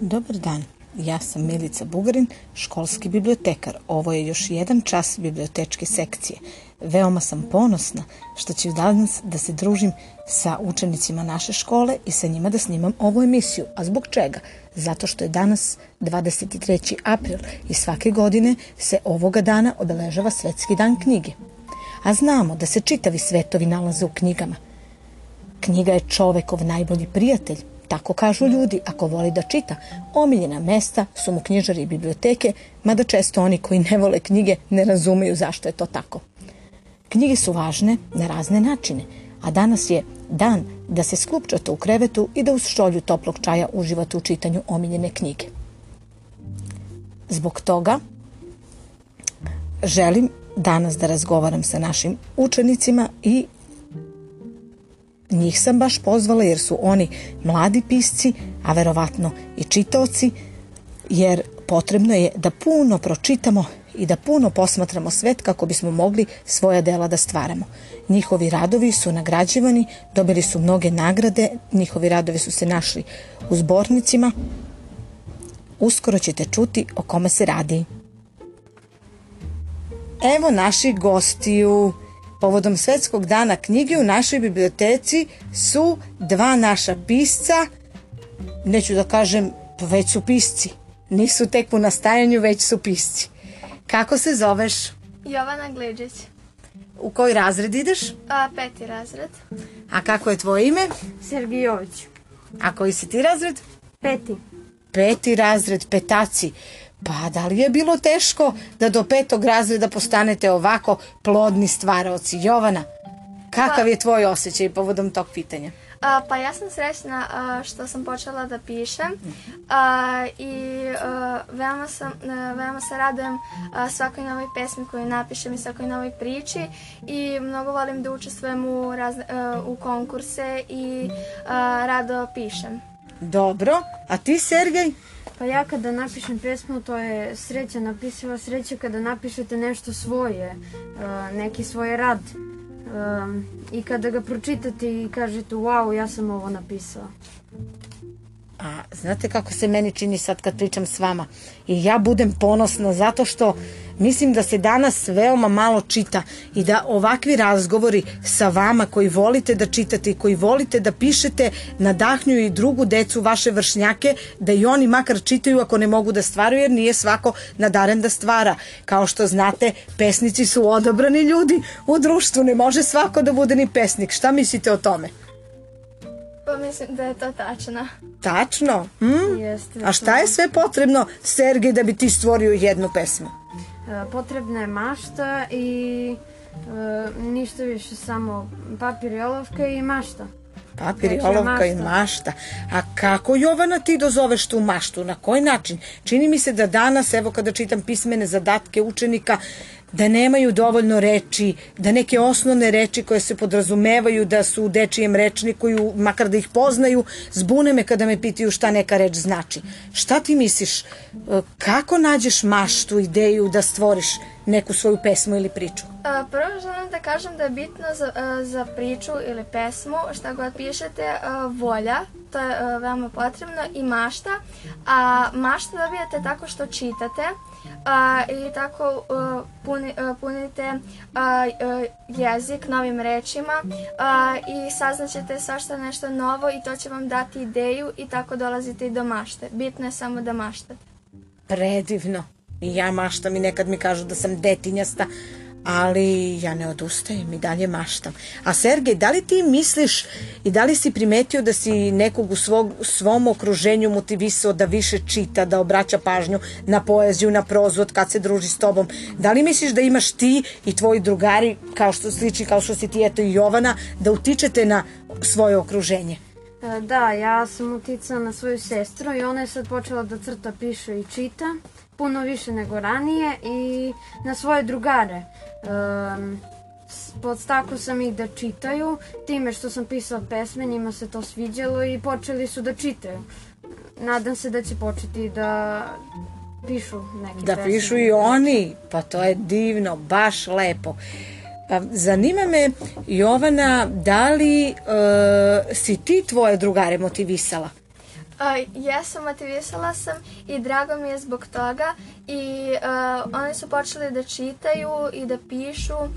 Dobar dan, ja sam Milica Bugarin, školski bibliotekar. Ovo je još jedan čas bibliotečke sekcije. Veoma sam ponosna što ću danas da se družim sa učenicima naše škole i sa njima da snimam ovu emisiju. A zbog čega? Zato što je danas 23. april i svake godine se ovoga dana obeležava Svetski dan knjige. A znamo da se čitavi svetovi nalaze u knjigama. Knjiga je čovekov najbolji prijatelj, Tako kažu ljudi, ako voli da čita. Omiljena mesta su mu knjižari i biblioteke, mada često oni koji ne vole knjige ne razumeju zašto je to tako. Knjige su važne na razne načine, a danas je dan da se sklupčate u krevetu i da uz šolju toplog čaja uživate u čitanju omiljene knjige. Zbog toga želim danas da razgovaram sa našim učenicima i Njih sam baš pozvala jer su oni mladi pisci, a verovatno i čitaoci, jer potrebno je da puno pročitamo i da puno posmatramo svet kako bismo mogli svoja dela da stvaramo. Njihovi radovi su nagrađivani, dobili su mnoge nagrade, njihovi radovi su se našli u zbornicima. Uskoro ćete čuti o kome se radi. Evo naših gostiju. Povodom Svetskog dana knjige u našoj biblioteci su dva naša pisca, neću da kažem, već su pisci. Nisu tek u nastajanju, već su pisci. Kako se zoveš? Jovana Gliđić. U koji razred ideš? A, peti razred. A kako je tvoje ime? Sergijović. A koji si ti razred? Peti. Peti razred, petaci. Pa da li je bilo teško da do petog razreda postanete ovako plodni stvaraoci? Jovana, kakav Pa- je tvoj osjećaj povodom tog pitanja? A, pa ja sam srećna a, što sam počela da pišem a, i a, veoma, sam, a, veoma se radujem a, svakoj novoj pesmi koju napišem i svakoj novoj priči i mnogo volim da učestvujem u, razne, a, u konkurse i a, rado pišem. Dobro, a ti Sergej? Pa ja kada napišem pesmu, to je sreća, napisiva sreća kada napišete nešto svoje, uh, neki svoj rad. Um, I kada ga pročitate i kažete, wow, ja sam ovo napisala. A znate kako se meni čini sad kad pričam s vama? I ja budem ponosna zato što mislim da se danas veoma malo čita i da ovakvi razgovori sa vama koji volite da čitate i koji volite da pišete nadahnjuju i drugu decu, vaše vršnjake, da i oni makar čitaju ako ne mogu da stvaraju jer nije svako nadaren da stvara. Kao što znate, pesnici su odabrani ljudi u društvu, ne može svako da bude ni pesnik. Šta mislite o tome? Pa mislim da je to tačno. Tačno. Hm? Jeste. A šta je sve potrebno, Sergej, da bi ti stvorio jednu pesmu? Uh, potrebna je mašta i uh, ništa više, samo papir i olovka i mašta. Papir i Znači, olovka i mašta. mašta. A kako, Jovana, ti dozoveš tu maštu? Na koji način? Čini mi se da danas, evo kada čitam pismene zadatke učenika, da nemaju dovoljno reči, da neke osnovne reči koje se podrazumevaju da su u dečijem rečniku, makar da ih poznaju, zbune me kada me pitaju šta neka reč znači. Šta ti misliš? E, Kako nađeš maštu, ideju da stvoriš neku svoju pesmu ili priču? A, Prvo želim da kažem da je bitno za, a, za priču ili pesmu, šta god pišete, volja, to je veoma potrebno, i mašta. A mašta dobijate tako što čitate a, i tako puni, a, punite a, jezik novim rečima i saznaćete svašta nešto novo i to će vam dati ideju i tako dolazite i do mašte. Bitno je samo da maštate. Predivno. I ja maštam i nekad mi kažu da sam detinjasta, ali ja ne odustajem i dalje maštam. A Sergej, da li ti misliš i da li si primetio da si nekog u svog, svom okruženju motivisao da više čita, da obraća pažnju na poeziju, na prozu, od kad se druži s tobom? Da li misliš da imaš ti i tvoji drugari, kao što sliči, kao što si ti eto i Jovana, da utičete na svoje okruženje? E, Da, ja sam uticala na svoju sestru i ona je sad počela da crta, piše i čita, puno više nego ranije i na svoje drugare. Um, podstakao sam ih da čitaju, time što sam pisala pesme, njima se to sviđalo i počeli su da čitaju. Nadam se da će početi da pišu neke Da pesme. pišu i oni, pa to je divno, baš lepo. Pa, zanima me, Jovana, da li e, si ti tvoje drugare motivisala? Jesam, motivisala sam i drago mi je zbog toga i uh, oni su počeli da čitaju i da pišu uh,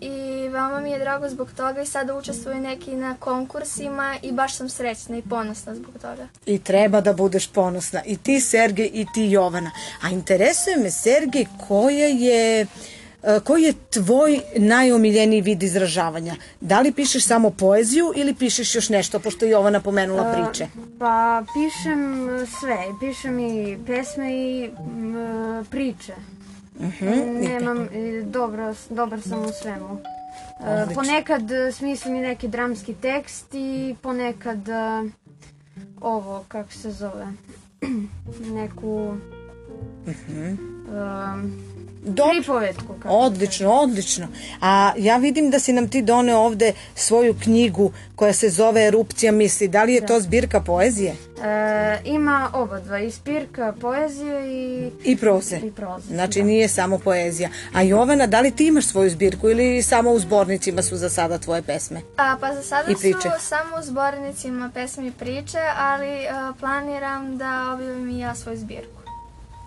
i vama mi je drago zbog toga i sada učestvuju neki na konkursima i baš sam srećna i ponosna zbog toga. I treba da budeš ponosna. I ti, Sergej, i ti, Jovana. A interesuje me, Sergej, koja je E, koji je tvoj najomiljeniji vid izražavanja? Da li pišeš samo poeziju ili pišeš još nešto, pošto je Jovana pomenula priče? Uh, pa pišem sve. Pišem i pesme i uh, priče. Uh mhm, -huh. Nemam, dobro, dobar sam u svemu. Uh, ponekad smislim i neki dramski tekst i ponekad ovo, kako se zove, neku... Uh -huh. uh, Dobro. Pripovetku. Odlično, odlično. A ja vidim da si nam ti doneo ovde svoju knjigu koja se zove Erupcija misli. Da li je da. to zbirka poezije? E, ima oba dva, i zbirka poezije i... I proze. I proze. Znači da. nije samo poezija. A Jovana, da li ti imaš svoju zbirku ili samo u zbornicima su za sada tvoje pesme? A, pa za sada su samo u zbornicima pesme i priče, ali a, planiram da objavim i ja svoju zbirku.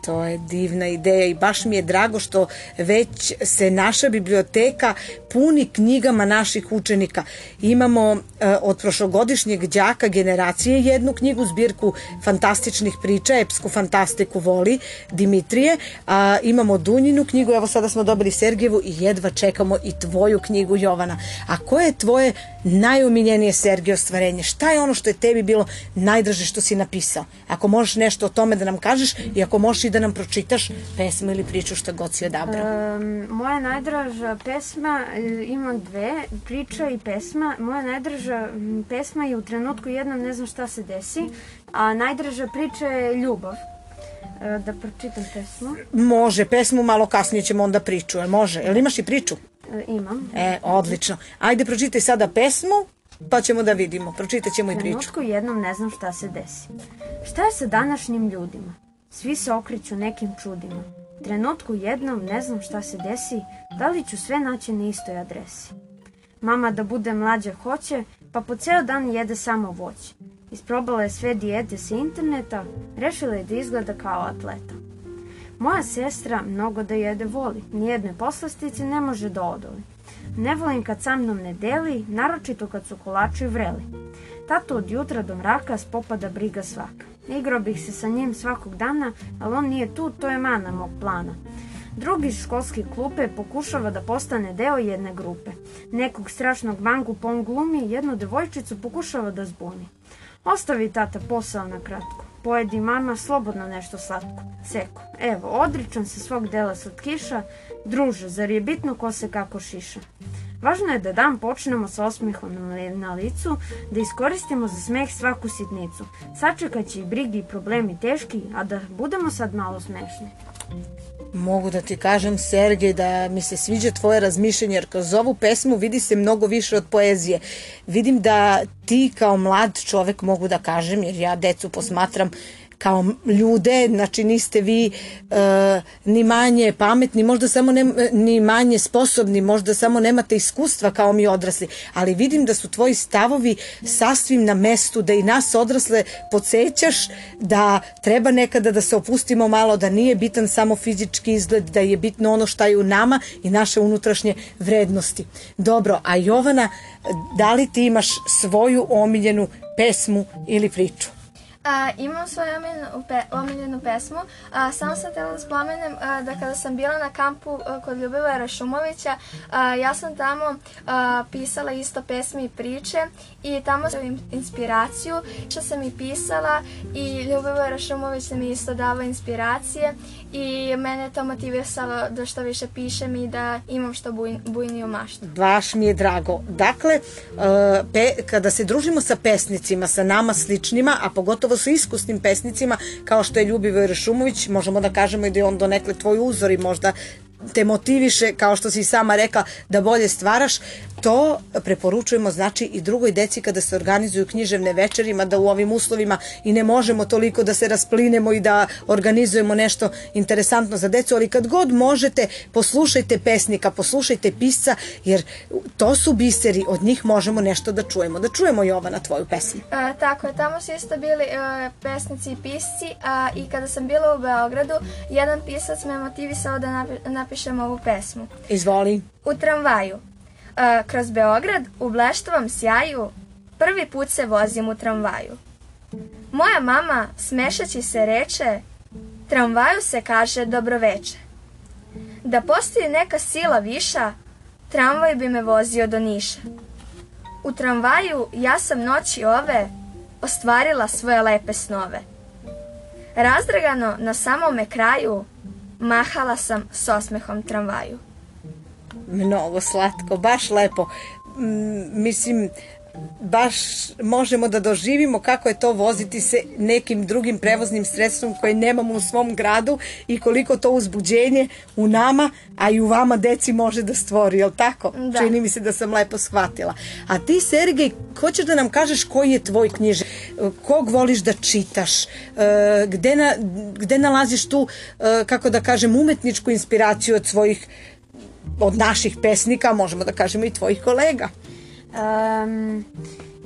To je divna ideja i baš mi je drago što već se naša biblioteka puni knjigama naših učenika. Imamo e, od prošlogodišnjeg đaka generacije jednu knjigu, zbirku fantastičnih priča, epsku fantastiku voli Dimitrije, a imamo Dunjinu knjigu, evo sada smo dobili Sergejevu i jedva čekamo i tvoju knjigu Jovana. A koje je tvoje najomiljenije Sergije ostvarenje? Šta je ono što je tebi bilo najdraže što si napisao? Ako možeš nešto o tome da nam kažeš i ako možeš i da nam pročitaš pesmu ili priču šta god si odabrao. Um, moja najdraža pesma, e, imam dve, priča i pesma. Moja najdraža pesma je u trenutku jednom ne znam šta se desi, a najdraža priča je ljubav da pročitam pesmu. Može, pesmu malo kasnije ćemo onda priču, jel može? Jel imaš i priču? E, imam. E, odlično. Ajde pročitaj sada pesmu, pa ćemo da vidimo. Pročitat ćemo i priču. Trenutku jednom ne znam šta se desi. Šta je sa današnjim ljudima? Svi se okreću nekim čudima. Trenutku jednom ne znam šta se desi, da li ću sve naći na istoj adresi. Mama da bude mlađa hoće, pa po ceo dan jede samo voće. Isprobala je sve dijete sa interneta, rešila je da izgleda kao atleta. Moja sestra mnogo da jede voli, nijednoj poslastici ne može da odoli. Ne volim kad sa mnom ne deli, naročito kad su kolači vreli. Tato od jutra do mraka spopada briga svaka. Igrao bih se sa njim svakog dana, ali on nije tu, to je mana mog plana. Drugi iz školske klupe pokušava da postane deo jedne grupe. Nekog strašnog bangu po on glumi, jednu devojčicu pokušava da zbuni. Ostavi tata posao na kratko. Pojedi mama slobodno nešto slatko. Seko. Evo, odričam se svog dela slatkiša. Druže, zar je bitno ko se kako šiša? Važno je da dan počnemo sa osmehom na licu, da iskoristimo za smeh svaku sitnicu. Sačekaće i brigi i problemi teški, a da budemo sad malo smešni. Mogu da ti kažem, Sergej, da mi se sviđa tvoje razmišljenje, jer kroz ovu pesmu vidi se mnogo više od poezije. Vidim da ti kao mlad čovek mogu da kažem, jer ja decu posmatram kao ljude, znači niste vi uh, ni manje pametni, možda samo ne, ni manje sposobni, možda samo nemate iskustva kao mi odrasli, ali vidim da su tvoji stavovi sasvim na mestu, da i nas odrasle podsjećaš da treba nekada da se opustimo malo, da nije bitan samo fizički izgled, da je bitno ono šta je u nama i naše unutrašnje vrednosti. Dobro, a Jovana, da li ti imaš svoju omiljenu pesmu ili priču? A, imam svoju omiljenu, pe, omiljenu pesmu. A, samo sam htjela da spomenem a, da kada sam bila na kampu a, kod Ljubivara Šumovića, a, ja sam tamo a, pisala isto pesme i priče i tamo sam inspiraciju što sam i pisala i Ljubivara Šumović mi isto dava inspiracije i mene to motivisalo da što više pišem i da imam što buj, bujniju maštu. Baš mi je drago. Dakle, pe, kada se družimo sa pesnicima, sa nama sličnima, a pogotovo sa iskusnim pesnicima, kao što je Ljubivoj Rešumović, možemo da kažemo i da je on donekle tvoj uzor i možda te motiviše, kao što si sama rekla, da bolje stvaraš, to preporučujemo znači i drugoj deci kada se organizuju književne večerima, da u ovim uslovima i ne možemo toliko da se rasplinemo i da organizujemo nešto interesantno za decu, ali kad god možete, poslušajte pesnika, poslušajte pisca, jer to su biseri, od njih možemo nešto da čujemo. Da čujemo Jovana tvoju pesmu. A, tako je, tamo su isto bili a, pesnici i pisci a, i kada sam bila u Beogradu, jedan pisac me motivisao da napi napišem ovu pesmu. Izvoli. U tramvaju. A, kroz Beograd u bleštovom sjaju prvi put se vozim u tramvaju. Moja mama smešeći se reče tramvaju se kaže dobroveče. Da postoji neka sila viša, tramvaj bi me vozio do Niša. U tramvaju ja sam noći ove ostvarila svoje lepe snove. Razdragano na samome kraju mahala sam s osmehom tramvaju. Mnogo slatko, baš lepo. Mm, mislim, baš možemo da doživimo kako je to voziti se nekim drugim prevoznim sredstvom koje nemamo u svom gradu i koliko to uzbuđenje u nama, a i u vama deci može da stvori, jel tako? Da. Čini mi se da sam lepo shvatila. A ti, Sergej, hoćeš da nam kažeš koji je tvoj knjiž? Kog voliš da čitaš? E, Gde, na, gde nalaziš tu, e, kako da kažem, umetničku inspiraciju od svojih od naših pesnika, možemo da kažemo i tvojih kolega. Um,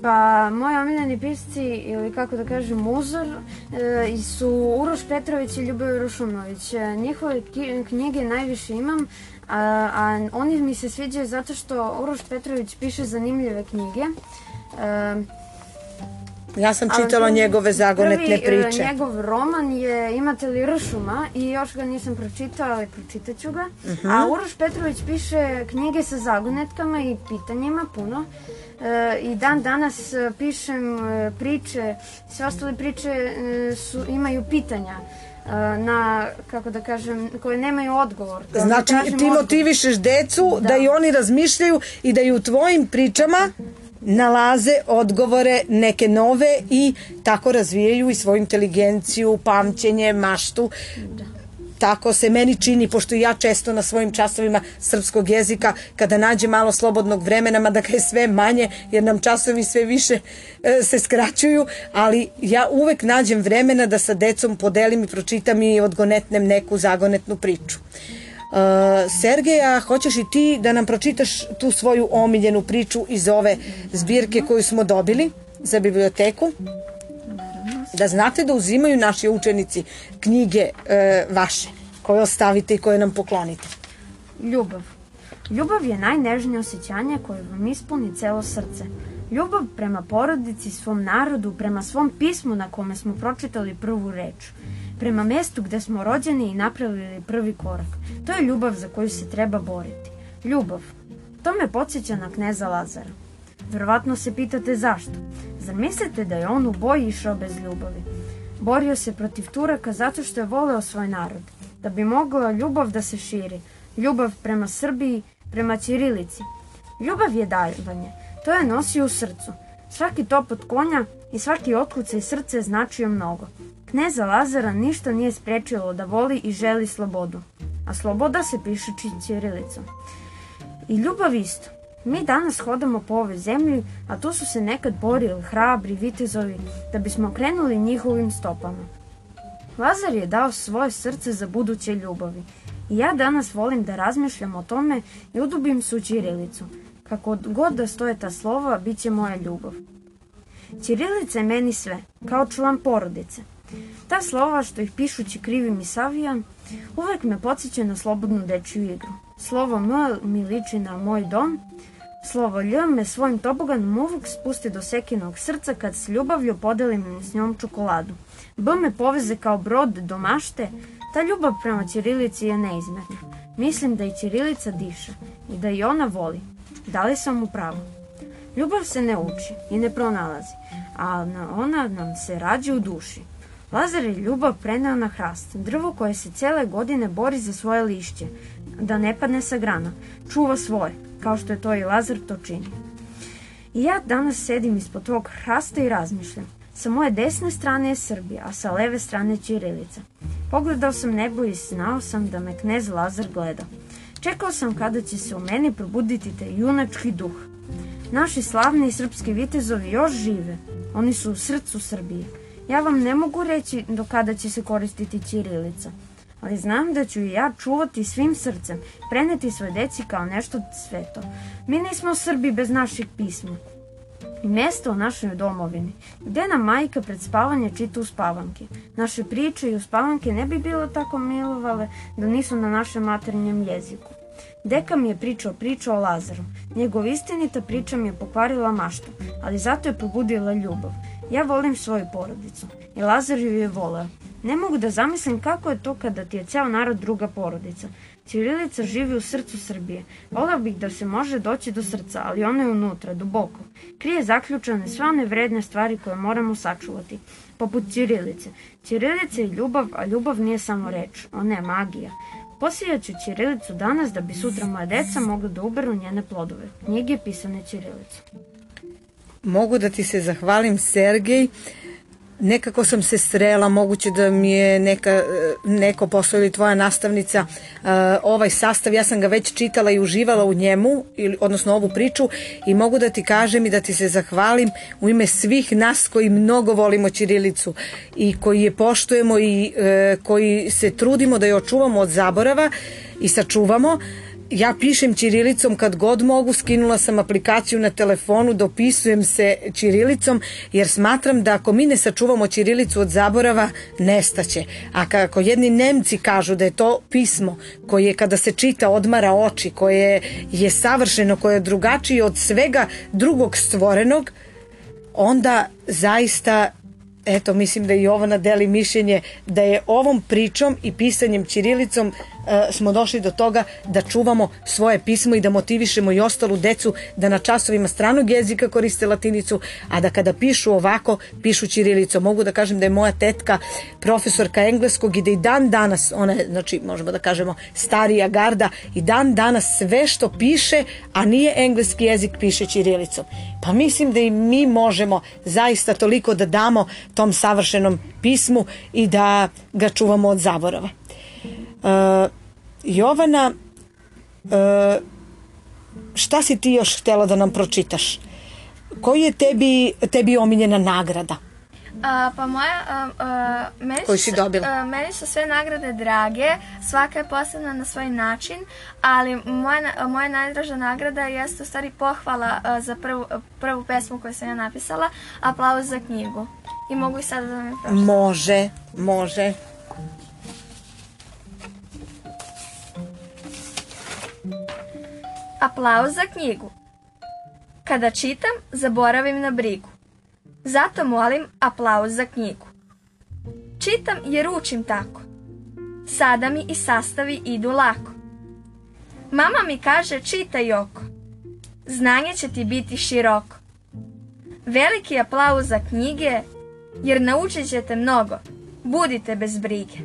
pa moji omiljeni pisci ili kako da kažem uzor e, su Uroš Petrović i Ljubav Rušumović. E, njihove knjige najviše imam, a, a oni mi se sviđaju zato što Uroš Petrović piše zanimljive knjige. E, Ja sam ali čitala prvi- njegove zagonetne prvi, e, priče. njegov roman je Imate li ršuma i još ga nisam pročitala, ali pročitat ću ga. Mhm. A Uroš Petrović piše knjige sa zagonetkama i pitanjima puno. E, I dan danas e, pišem e, priče, sve ostale priče su, imaju pitanja na, kako da kažem, koje nemaju odgovor. Da Znači, ti motivišeš decu da. Da. i oni razmišljaju i da i u tvojim pričama nalaze odgovore neke nove i tako razvijaju i svoju inteligenciju, pamćenje, maštu. Tako se meni čini, pošto ja često na svojim časovima srpskog jezika, kada nađe malo slobodnog vremena, mada ga je sve manje, jer nam časovi sve više e, se skraćuju, ali ja uvek nađem vremena da sa decom podelim i pročitam i odgonetnem neku zagonetnu priču. Uh, Sergeja, hoćeš i ti da nam pročitaš tu svoju omiljenu priču iz ove zbirke koju smo dobili za biblioteku? Da znate da uzimaju naši učenici knjige e, vaše, koje ostavite i koje nam poklonite. Ljubav. Ljubav je najnežnije osjećanje koje vam ispuni celo srce. Ljubav prema porodici, svom narodu, prema svom pismu na kome smo pročitali prvu reč. Prema mestu gde smo rođeni i napravili prvi korak. To je ljubav za koju se treba boriti. Ljubav. To me podsjeća na kneza Lazara. Verovatno se pitate zašto. Zar mislite da je on u boj išao bez ljubavi? Borio se protiv Turaka zato što je voleo svoj narod. Da bi mogla ljubav da se širi. Ljubav prema Srbiji, prema Ćirilici. Ljubav je davanje. To je nosio u srcu. Svaki top od konja i svaki otkucaj srce značio mnogo. Kneza Lazara ništa nije sprečilo da voli i želi slobodu. A sloboda se piše či- ćirilicom. I ljubav isto. Mi danas hodamo po ovoj zemlji, a tu su se nekad borili hrabri vitezovi da bismo krenuli njihovim stopama. Lazar je dao svoje srce za buduće ljubavi. I ja danas volim da razmišljam o tome i udubim se u ćirilicu. Kako god da stoje ta slova, bit će moja ljubav. Ćirilica je meni sve, kao član porodice. Ta slova što ih pišući krivim i savijan, uvek me podsjeća na slobodnu dečju igru. Slovo M mi liči na moj dom, slovo Lj me svojim toboganom uvek spusti do sekinog srca kad s ljubavlju podelim s njom čokoladu. B me poveze kao brod do mašte, ta ljubav prema Ćirilici je neizmerna. Mislim da i Ćirilica diše i da i ona voli. Da li sam u pravu? Ljubav se ne uči i ne pronalazi, a na- ona nam se rađe u duši. Lazar je ljubav preneo na hrast, drvo koje se cele godine bori za svoje lišće, da ne padne sa grana, čuva svoje, kao što je to i Lazar to čini. I ja danas sedim ispod tog hrasta i razmišljam. Sa moje desne strane je Srbija, a sa leve strane Ćirilica. Pogledao sam nebo i znao sam da me knez Lazar gleda. Čekao sam kada će se u meni probuditi taj junački duh. Naši slavni srpski vitezovi još žive. Oni su u srcu Srbije. Ja vam ne mogu reći do kada će se koristiti ćirilica, ali znam da ću i ja čuvati svim srcem, preneti svoje deci kao nešto sveto. Mi nismo Srbi bez naših pisma i mesto u našoj domovini, gde nam majka pred spavanje čita uspavanke. Naše priče i uspavanke ne bi bilo tako milovale da nisu na našem maternjem jeziku. Deka mi je pričao priču o Lazaru. Njegov istinita priča mi je pokvarila maštu, ali zato je probudila ljubav. Ja volim svoju porodicu i Lazar ju je voleo. Ne mogu da zamislim kako je to kada ti je ceo narod druga porodica. Ćirilica živi u srcu Srbije. Volao bih da se može doći do srca, ali ono je unutra, duboko. Krije zaključane sve one vredne stvari koje moramo sačuvati, poput Ćirilice. Ćirilica je ljubav, a ljubav nije samo reč, ona je magija. Posijaću Ćirilicu danas da bi sutra moja deca mogla da uberu njene plodove. Knjige pisane Ćirilicom. Mogu da ti se zahvalim, Sergej. Nekako sam se srela, moguće da mi je neka, neko posao ili tvoja nastavnica uh, ovaj sastav, ja sam ga već čitala i uživala u njemu, ili, odnosno ovu priču i mogu da ti kažem i da ti se zahvalim u ime svih nas koji mnogo volimo Ćirilicu i koji je poštujemo i uh, koji se trudimo da je očuvamo od zaborava i sačuvamo. Ja pišem ćirilicom kad god mogu, skinula sam aplikaciju na telefonu, dopisujem se ćirilicom, jer smatram da ako mi ne sačuvamo ćirilicu od zaborava, nestaće. A kako jedni Nemci kažu da je to pismo koje kada se čita odmara oči, koje je savršeno, koje je drugačije od svega drugog stvorenog, onda zaista eto, mislim da i Jovana deli mišljenje da je ovom pričom i pisanjem ćirilicom e, smo došli do toga da čuvamo svoje pismo i da motivišemo i ostalu decu da na časovima stranog jezika koriste latinicu, a da kada pišu ovako, pišu ćirilicom. Mogu da kažem da je moja tetka profesorka engleskog i da i dan danas, ona je, znači, možemo da kažemo, starija garda i dan danas sve što piše, a nije engleski jezik, piše ćirilicom. Pa mislim da i mi možemo zaista toliko da damo tom savršenom pismu i da ga čuvamo od zaborava. Uh, Jovana, uh, šta si ti još htjela da nam pročitaš? Koji je tebi, tebi omiljena nagrada? A, pa moja, a, a, meni, Koju si dobila? A, meni su sve nagrade drage, svaka je posebna na svoj način, ali moja, moja najdraža nagrada jeste u stvari pohvala a, za prvu, prvu pesmu koju sam ja napisala, aplauz za knjigu. I mogu i sada da je pročitam. Može, može. Aplauz za knjigu. Kada čitam, zaboravim na brigu. Zato molim aplauz za knjigu. Čitam jer učim tako. Sada mi i sastavi idu lako. Mama mi kaže čitaj oko. Znanje će ti biti široko. Veliki aplauz za knjige, jer naučit ćete mnogo. Budite bez brige.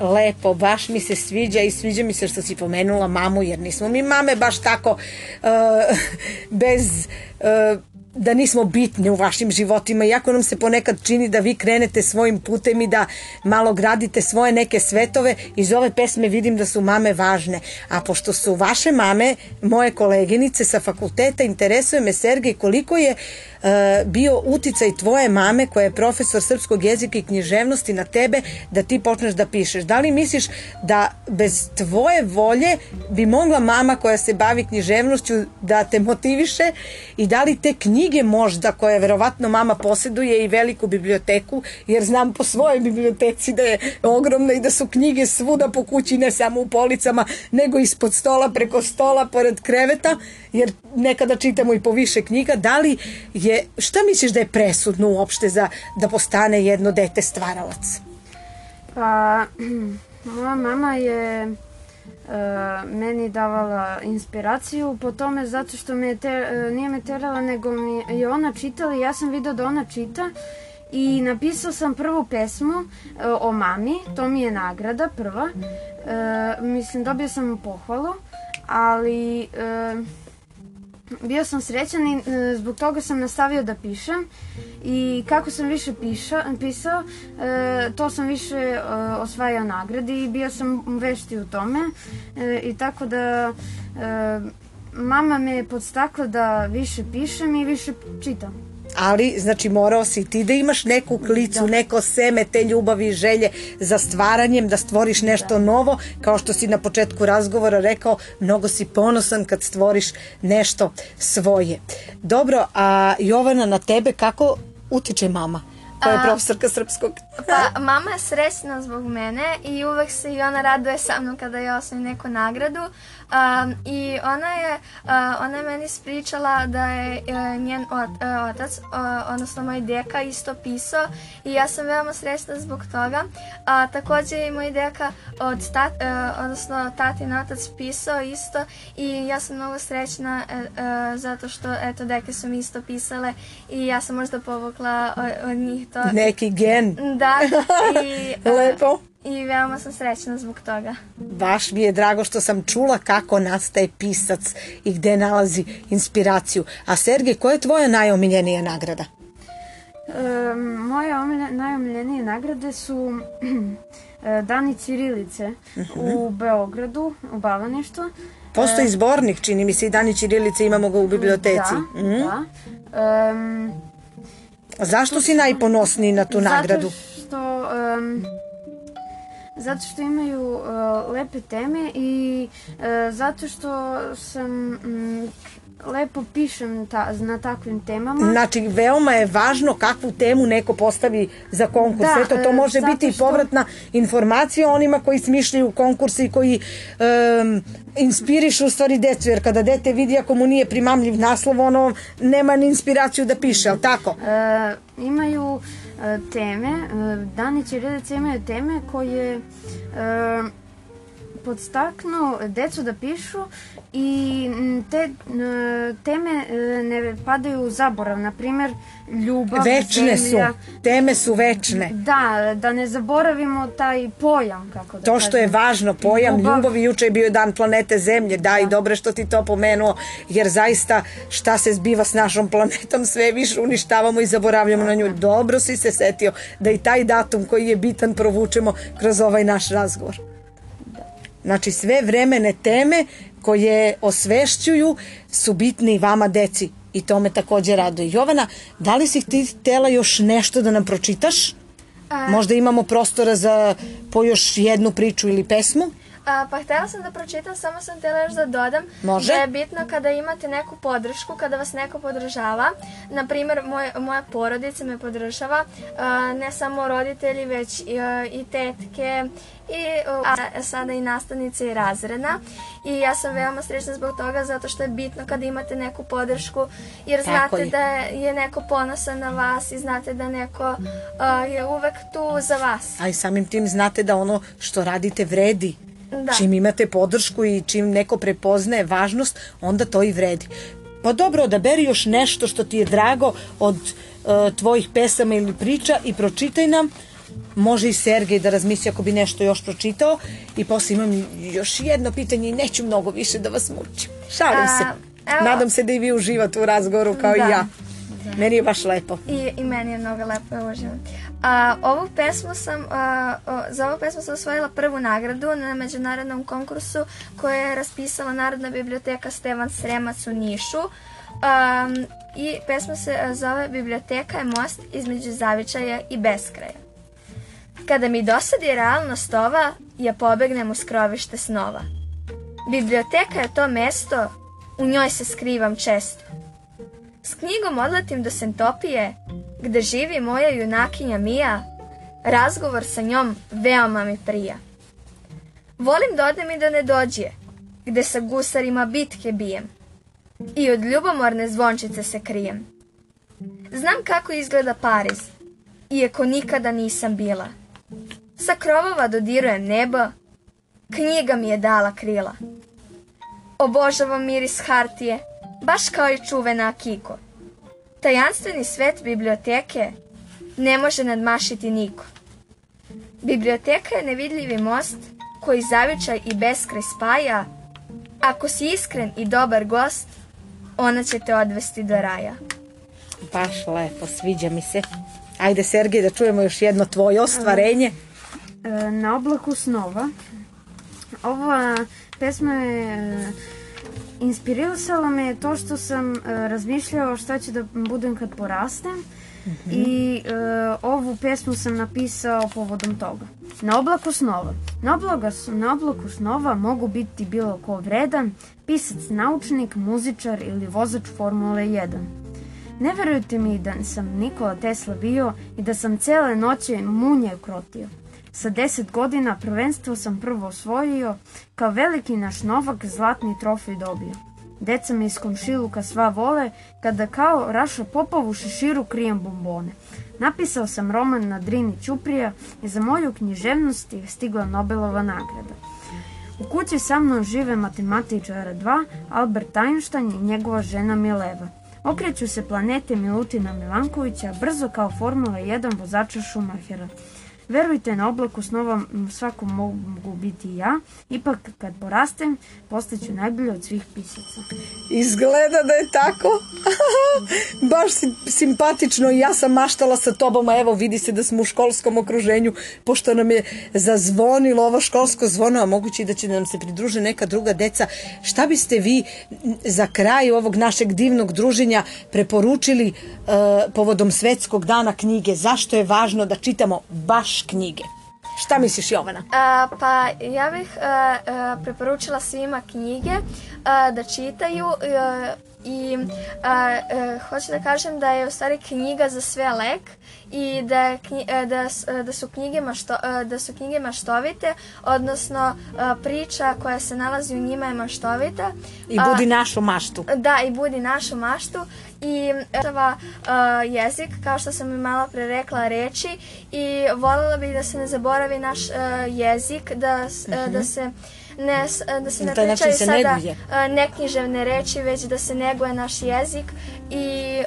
Lepo, baš mi se sviđa i sviđa mi se što si pomenula mamu, jer nismo mi mame baš tako uh, bez... Uh, da nismo bitni u vašim životima, iako nam se ponekad čini da vi krenete svojim putem i da malo gradite svoje neke svetove, iz ove pesme vidim da su mame važne. A pošto su vaše mame, moje koleginice sa fakulteta, interesuje me Sergej koliko je uh, bio uticaj tvoje mame koja je profesor srpskog jezika i književnosti na tebe da ti počneš da pišeš. Da li misliš da bez tvoje volje bi mogla mama koja se bavi književnošću da te motiviše i da li te knjige knjige možda koje verovatno mama posjeduje i veliku biblioteku jer znam po svojoj biblioteci da je ogromna i da su knjige svuda po kući ne samo u policama nego ispod stola preko stola pored kreveta jer nekada čitamo i po više knjiga. Da li je šta misliš da je presudno uopšte za da postane jedno dete stvaralac? Pa, moja mama je meni davala inspiraciju po tome zato što me te, uh, nije me terala nego mi je ona čitala i ja sam video da ona čita i napisao sam prvu pesmu uh, o mami, to mi je nagrada prva. Mislim dobio sam pohvalu, ali bio sam srećan i e, zbog toga sam nastavio da pišem i kako sam više piša, pisao, e, to sam više e, osvajao nagrade i bio sam vešti u tome e, i tako da mama me podstakla da više pišem i više čitam. Ali znači morao si ti da imaš neku klicu, neko seme te ljubavi i želje za stvaranjem, da stvoriš nešto novo, kao što si na početku razgovora rekao, mnogo si ponosan kad stvoriš nešto svoje. Dobro, a Jovana na tebe kako utiče mama? koja je profesorka srpskog. Pa, mama je srećna zbog mene i uvek se i ona raduje sa mnom kada ja osvojim neku nagradu. Um, I ona je, uh, ona je meni spričala da je uh, njen ot, uh, otac, uh, odnosno moj deka, isto pisao i ja sam veoma srećna zbog toga. A takođe je i moj deka, od tat, uh, odnosno tatin otac pisao isto i ja sam mnogo srećna uh, uh, zato što, eto, deke su mi isto pisale i ja sam možda povukla od, od njih to. Neki gen. Da, i, e, Lepo. I veoma sam srećna zbog toga. Baš mi je drago što sam čula kako nastaje pisac i gde nalazi inspiraciju. A Sergej, koja je tvoja najomiljenija nagrada? E, moje omilje, najomiljenije nagrade su e, Dani Cirilice u Beogradu, u Bavaništu. Postoji zbornik, čini mi se, i Dani Ćirilice, imamo ga u biblioteci. Da, Mhm. da. Em, Zašto si najponosniji na tu nagradu? Zato što, em, zato što imaju e, lepe teme i e, zato što sam mm, lepo pišem ta, na takvim temama. Znači, veoma je važno kakvu temu neko postavi za konkurs. Da, Eto, to e, može biti i što- povratna informacija onima koji smišljaju konkurse i koji um, inspirišu u stvari decu, jer kada dete vidi ako mu nije primamljiv naslov, ono nema ni inspiraciju da piše, ali tako? E, imaju e, teme, e, Dani Ćirilice imaju teme koje e, podstaknu decu da pišu i m, te e, teme e, ne padaju u zaborav. Na primer, ljubav, Večne su, zemlja. teme su večne. Da, da ne zaboravimo taj pojam, kako da To što je kažem. važno, pojam Ljubav. ljubavi, juče je bio dan planete Zemlje, da i dobro je što ti to pomenuo, jer zaista šta se zbiva s našom planetom, sve više uništavamo i zaboravljamo na nju. Dobro si se setio da i taj datum koji je bitan provučemo kroz ovaj naš razgovor. Znači sve vremene teme koje osvešćuju su bitne i vama deci i to me takođe raduje. Jovana, da li si ti htela još nešto da nam pročitaš? Možda imamo prostora za po još jednu priču ili pesmu? A, pa htjela sam da pročitam, samo sam htjela još da dodam Može. da je bitno kada imate neku podršku, kada vas neko podržava. Na primjer, moj, moja porodica me podržava, a, ne samo roditelji, već i, a, i tetke, i a, sada i nastavnice i razredna. I ja sam veoma srećna zbog toga, zato što je bitno kada imate neku podršku, jer Tako znate je. da je neko ponosan na vas i znate da neko a, je uvek tu za vas. a i samim tim znate da ono što radite vredi. Da. Čim imate podršku i čim neko prepoznaje važnost, onda to i vredi. Pa dobro, odaberi još nešto što ti je drago od e, tvojih pesama ili priča i pročitaj nam. Može i Sergej da razmisli ako bi nešto još pročitao. I posle imam još jedno pitanje i neću mnogo više da vas mučim. Šalim se. A, evo- Nadam se da i vi uživate u razgovoru kao Da. i ja. Meni je baš lepo. I, I meni je mnogo lepo je uživam. A, ovu pesmu sam, a, o, za ovu pesmu sam osvojila prvu nagradu na međunarodnom konkursu koje je raspisala Narodna biblioteka Stevan Sremac u Nišu. Um, I pesma se a, zove Biblioteka je most između zavičaja i beskraja. Kada mi dosadi realnost ova, ja pobegnem u skrovište snova. Biblioteka je to mesto, u njoj se skrivam često. S knjigom odletim do Sentopije, gde živi moja junakinja Mija, razgovor sa njom veoma mi prija. Volim da odem i da ne dođe, gde sa gusarima bitke bijem i od ljubomorne zvončice se krijem. Znam kako izgleda Pariz, iako nikada nisam bila. Sa krovova dodirujem nebo, knjiga mi je dala krila. Obožavam miris hartije, baš kao i čuvena Akiko. Tajanstveni svet biblioteke ne može nadmašiti niko. Biblioteka je nevidljivi most koji zavičaj i beskraj spaja. Ako si iskren i dobar gost, ona će te odvesti do raja. Baš lepo, sviđa mi se. Ajde, Sergej, da čujemo još jedno tvoje ostvarenje. E, Na oblaku snova. Ova pesma je inspirisala me to što sam e, razmišljao šta će da budem kad porastem i e, ovu pesmu sam napisao povodom toga. Na oblaku snova. Na, oblaga, na oblaku snova mogu biti bilo ko vredan, pisac, naučnik, muzičar ili vozač Formule 1. Ne verujte mi da sam Nikola Tesla bio i da sam cele noći munje krotio. Sa 10 godina prvenstvo sam prvo osvojio, kao veliki naš Novak zlatni trofej dobio. Deca me iz komšiluka sva vole, kada kao Raša Popov u šeširu krijem bombone. Napisao sam roman na Drini Ćuprija i za moju književnost je stigla Nobelova nagrada. U kući sa mnom žive matematičara dva, Albert Einstein i njegova žena Mileva. Okreću se planete Milutina Milankovića, brzo kao Formula 1 vozača Schumachera. Verujte, na oblaku snova m, svako mogu biti ja. Ipak, kad porastem, postaću najbolje od svih pisaca. Izgleda da je tako. Baš si, simpatično ja sam maštala sa tobom, a evo vidi se da smo u školskom okruženju, pošto nam je zazvonilo ovo školsko zvono, a moguće i da će nam se pridruže neka druga deca. Šta biste vi za kraj ovog našeg divnog druženja preporučili e, povodom svetskog dana knjige? Zašto je važno da čitamo baš knjige? Šta misliš Jovana? A, pa ja bih a, a, preporučila svima knjige a, da čitaju a, i a, a, hoću da kažem da je u stvari knjiga za sve lek i da, je knji, a, da, a, da su knjige mašto, a, da su knjige maštovite, odnosno priča koja se nalazi u njima je maštovita. I budi našu maštu. Da, i budi našu maštu i uh, jezik, kao što sam i malo pre rekla, reči i voljela bih da se ne zaboravi naš uh, jezik, da, uh, da se ne, s- da se ne pričaju se sada neguje. uh, neknjiževne reči, već da se neguje naš jezik i uh,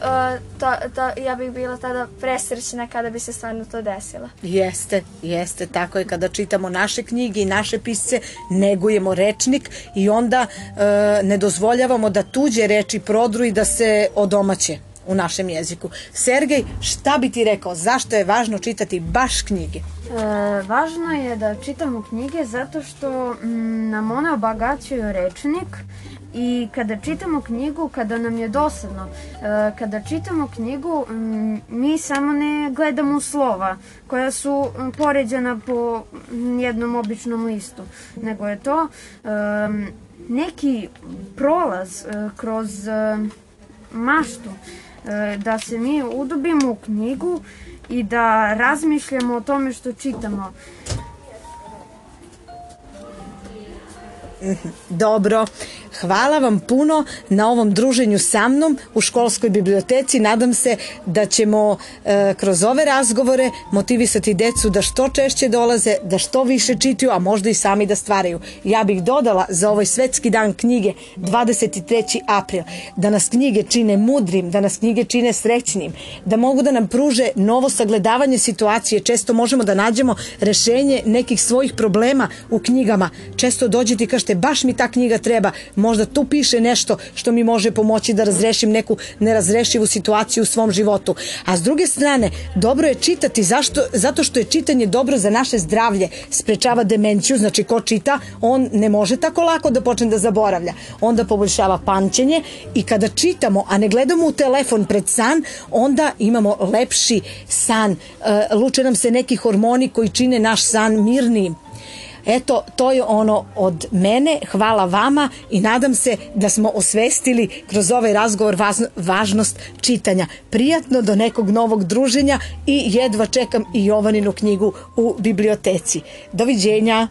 to, to, ja bih bila tada presrećna kada bi se stvarno to desilo. Jeste, jeste, tako je kada čitamo naše knjige i naše pisce, negujemo rečnik i onda e, ne dozvoljavamo da tuđe reči prodru i da se odomaće u našem jeziku. Sergej, šta bi ti rekao, zašto je važno čitati baš knjige? E, važno je da čitamo knjige zato što mm, nam one obogaćuju rečnik i kada čitamo knjigu, kada nam je dosadno, e, kada čitamo knjigu, mm, mi samo ne gledamo slova koja su mm, poređena po jednom običnom listu, nego je to em, neki prolaz e, kroz e, maštu, e, da se mi udubimo u knjigu i da razmišljamo o tome što čitamo. Dobro, hvala vam puno na ovom druženju sa mnom u školskoj biblioteci. Nadam se da ćemo e, kroz ove razgovore motivisati decu da što češće dolaze, da što više čitaju, a možda i sami da stvaraju. Ja bih dodala za ovaj svetski dan knjige 23. april da nas knjige čine mudrim, da nas knjige čine srećnim, da mogu da nam pruže novo sagledavanje situacije. Često možemo da nađemo rešenje nekih svojih problema u knjigama. Često dođete i kažete baš mi ta knjiga treba, možda tu piše nešto što mi može pomoći da razrešim neku nerazrešivu situaciju u svom životu. A s druge strane, dobro je čitati zašto, zato što je čitanje dobro za naše zdravlje, sprečava demenciju, znači ko čita, on ne može tako lako da počne da zaboravlja. Onda poboljšava pamćenje i kada čitamo, a ne gledamo u telefon pred san, onda imamo lepši san. E, luče nam se neki hormoni koji čine naš san mirnijim. Eto, to je ono od mene. Hvala vama i nadam se da smo osvestili kroz ovaj razgovor važnost čitanja. Prijatno do nekog novog druženja i jedva čekam i Jovaninu knjigu u biblioteci. Doviđenja!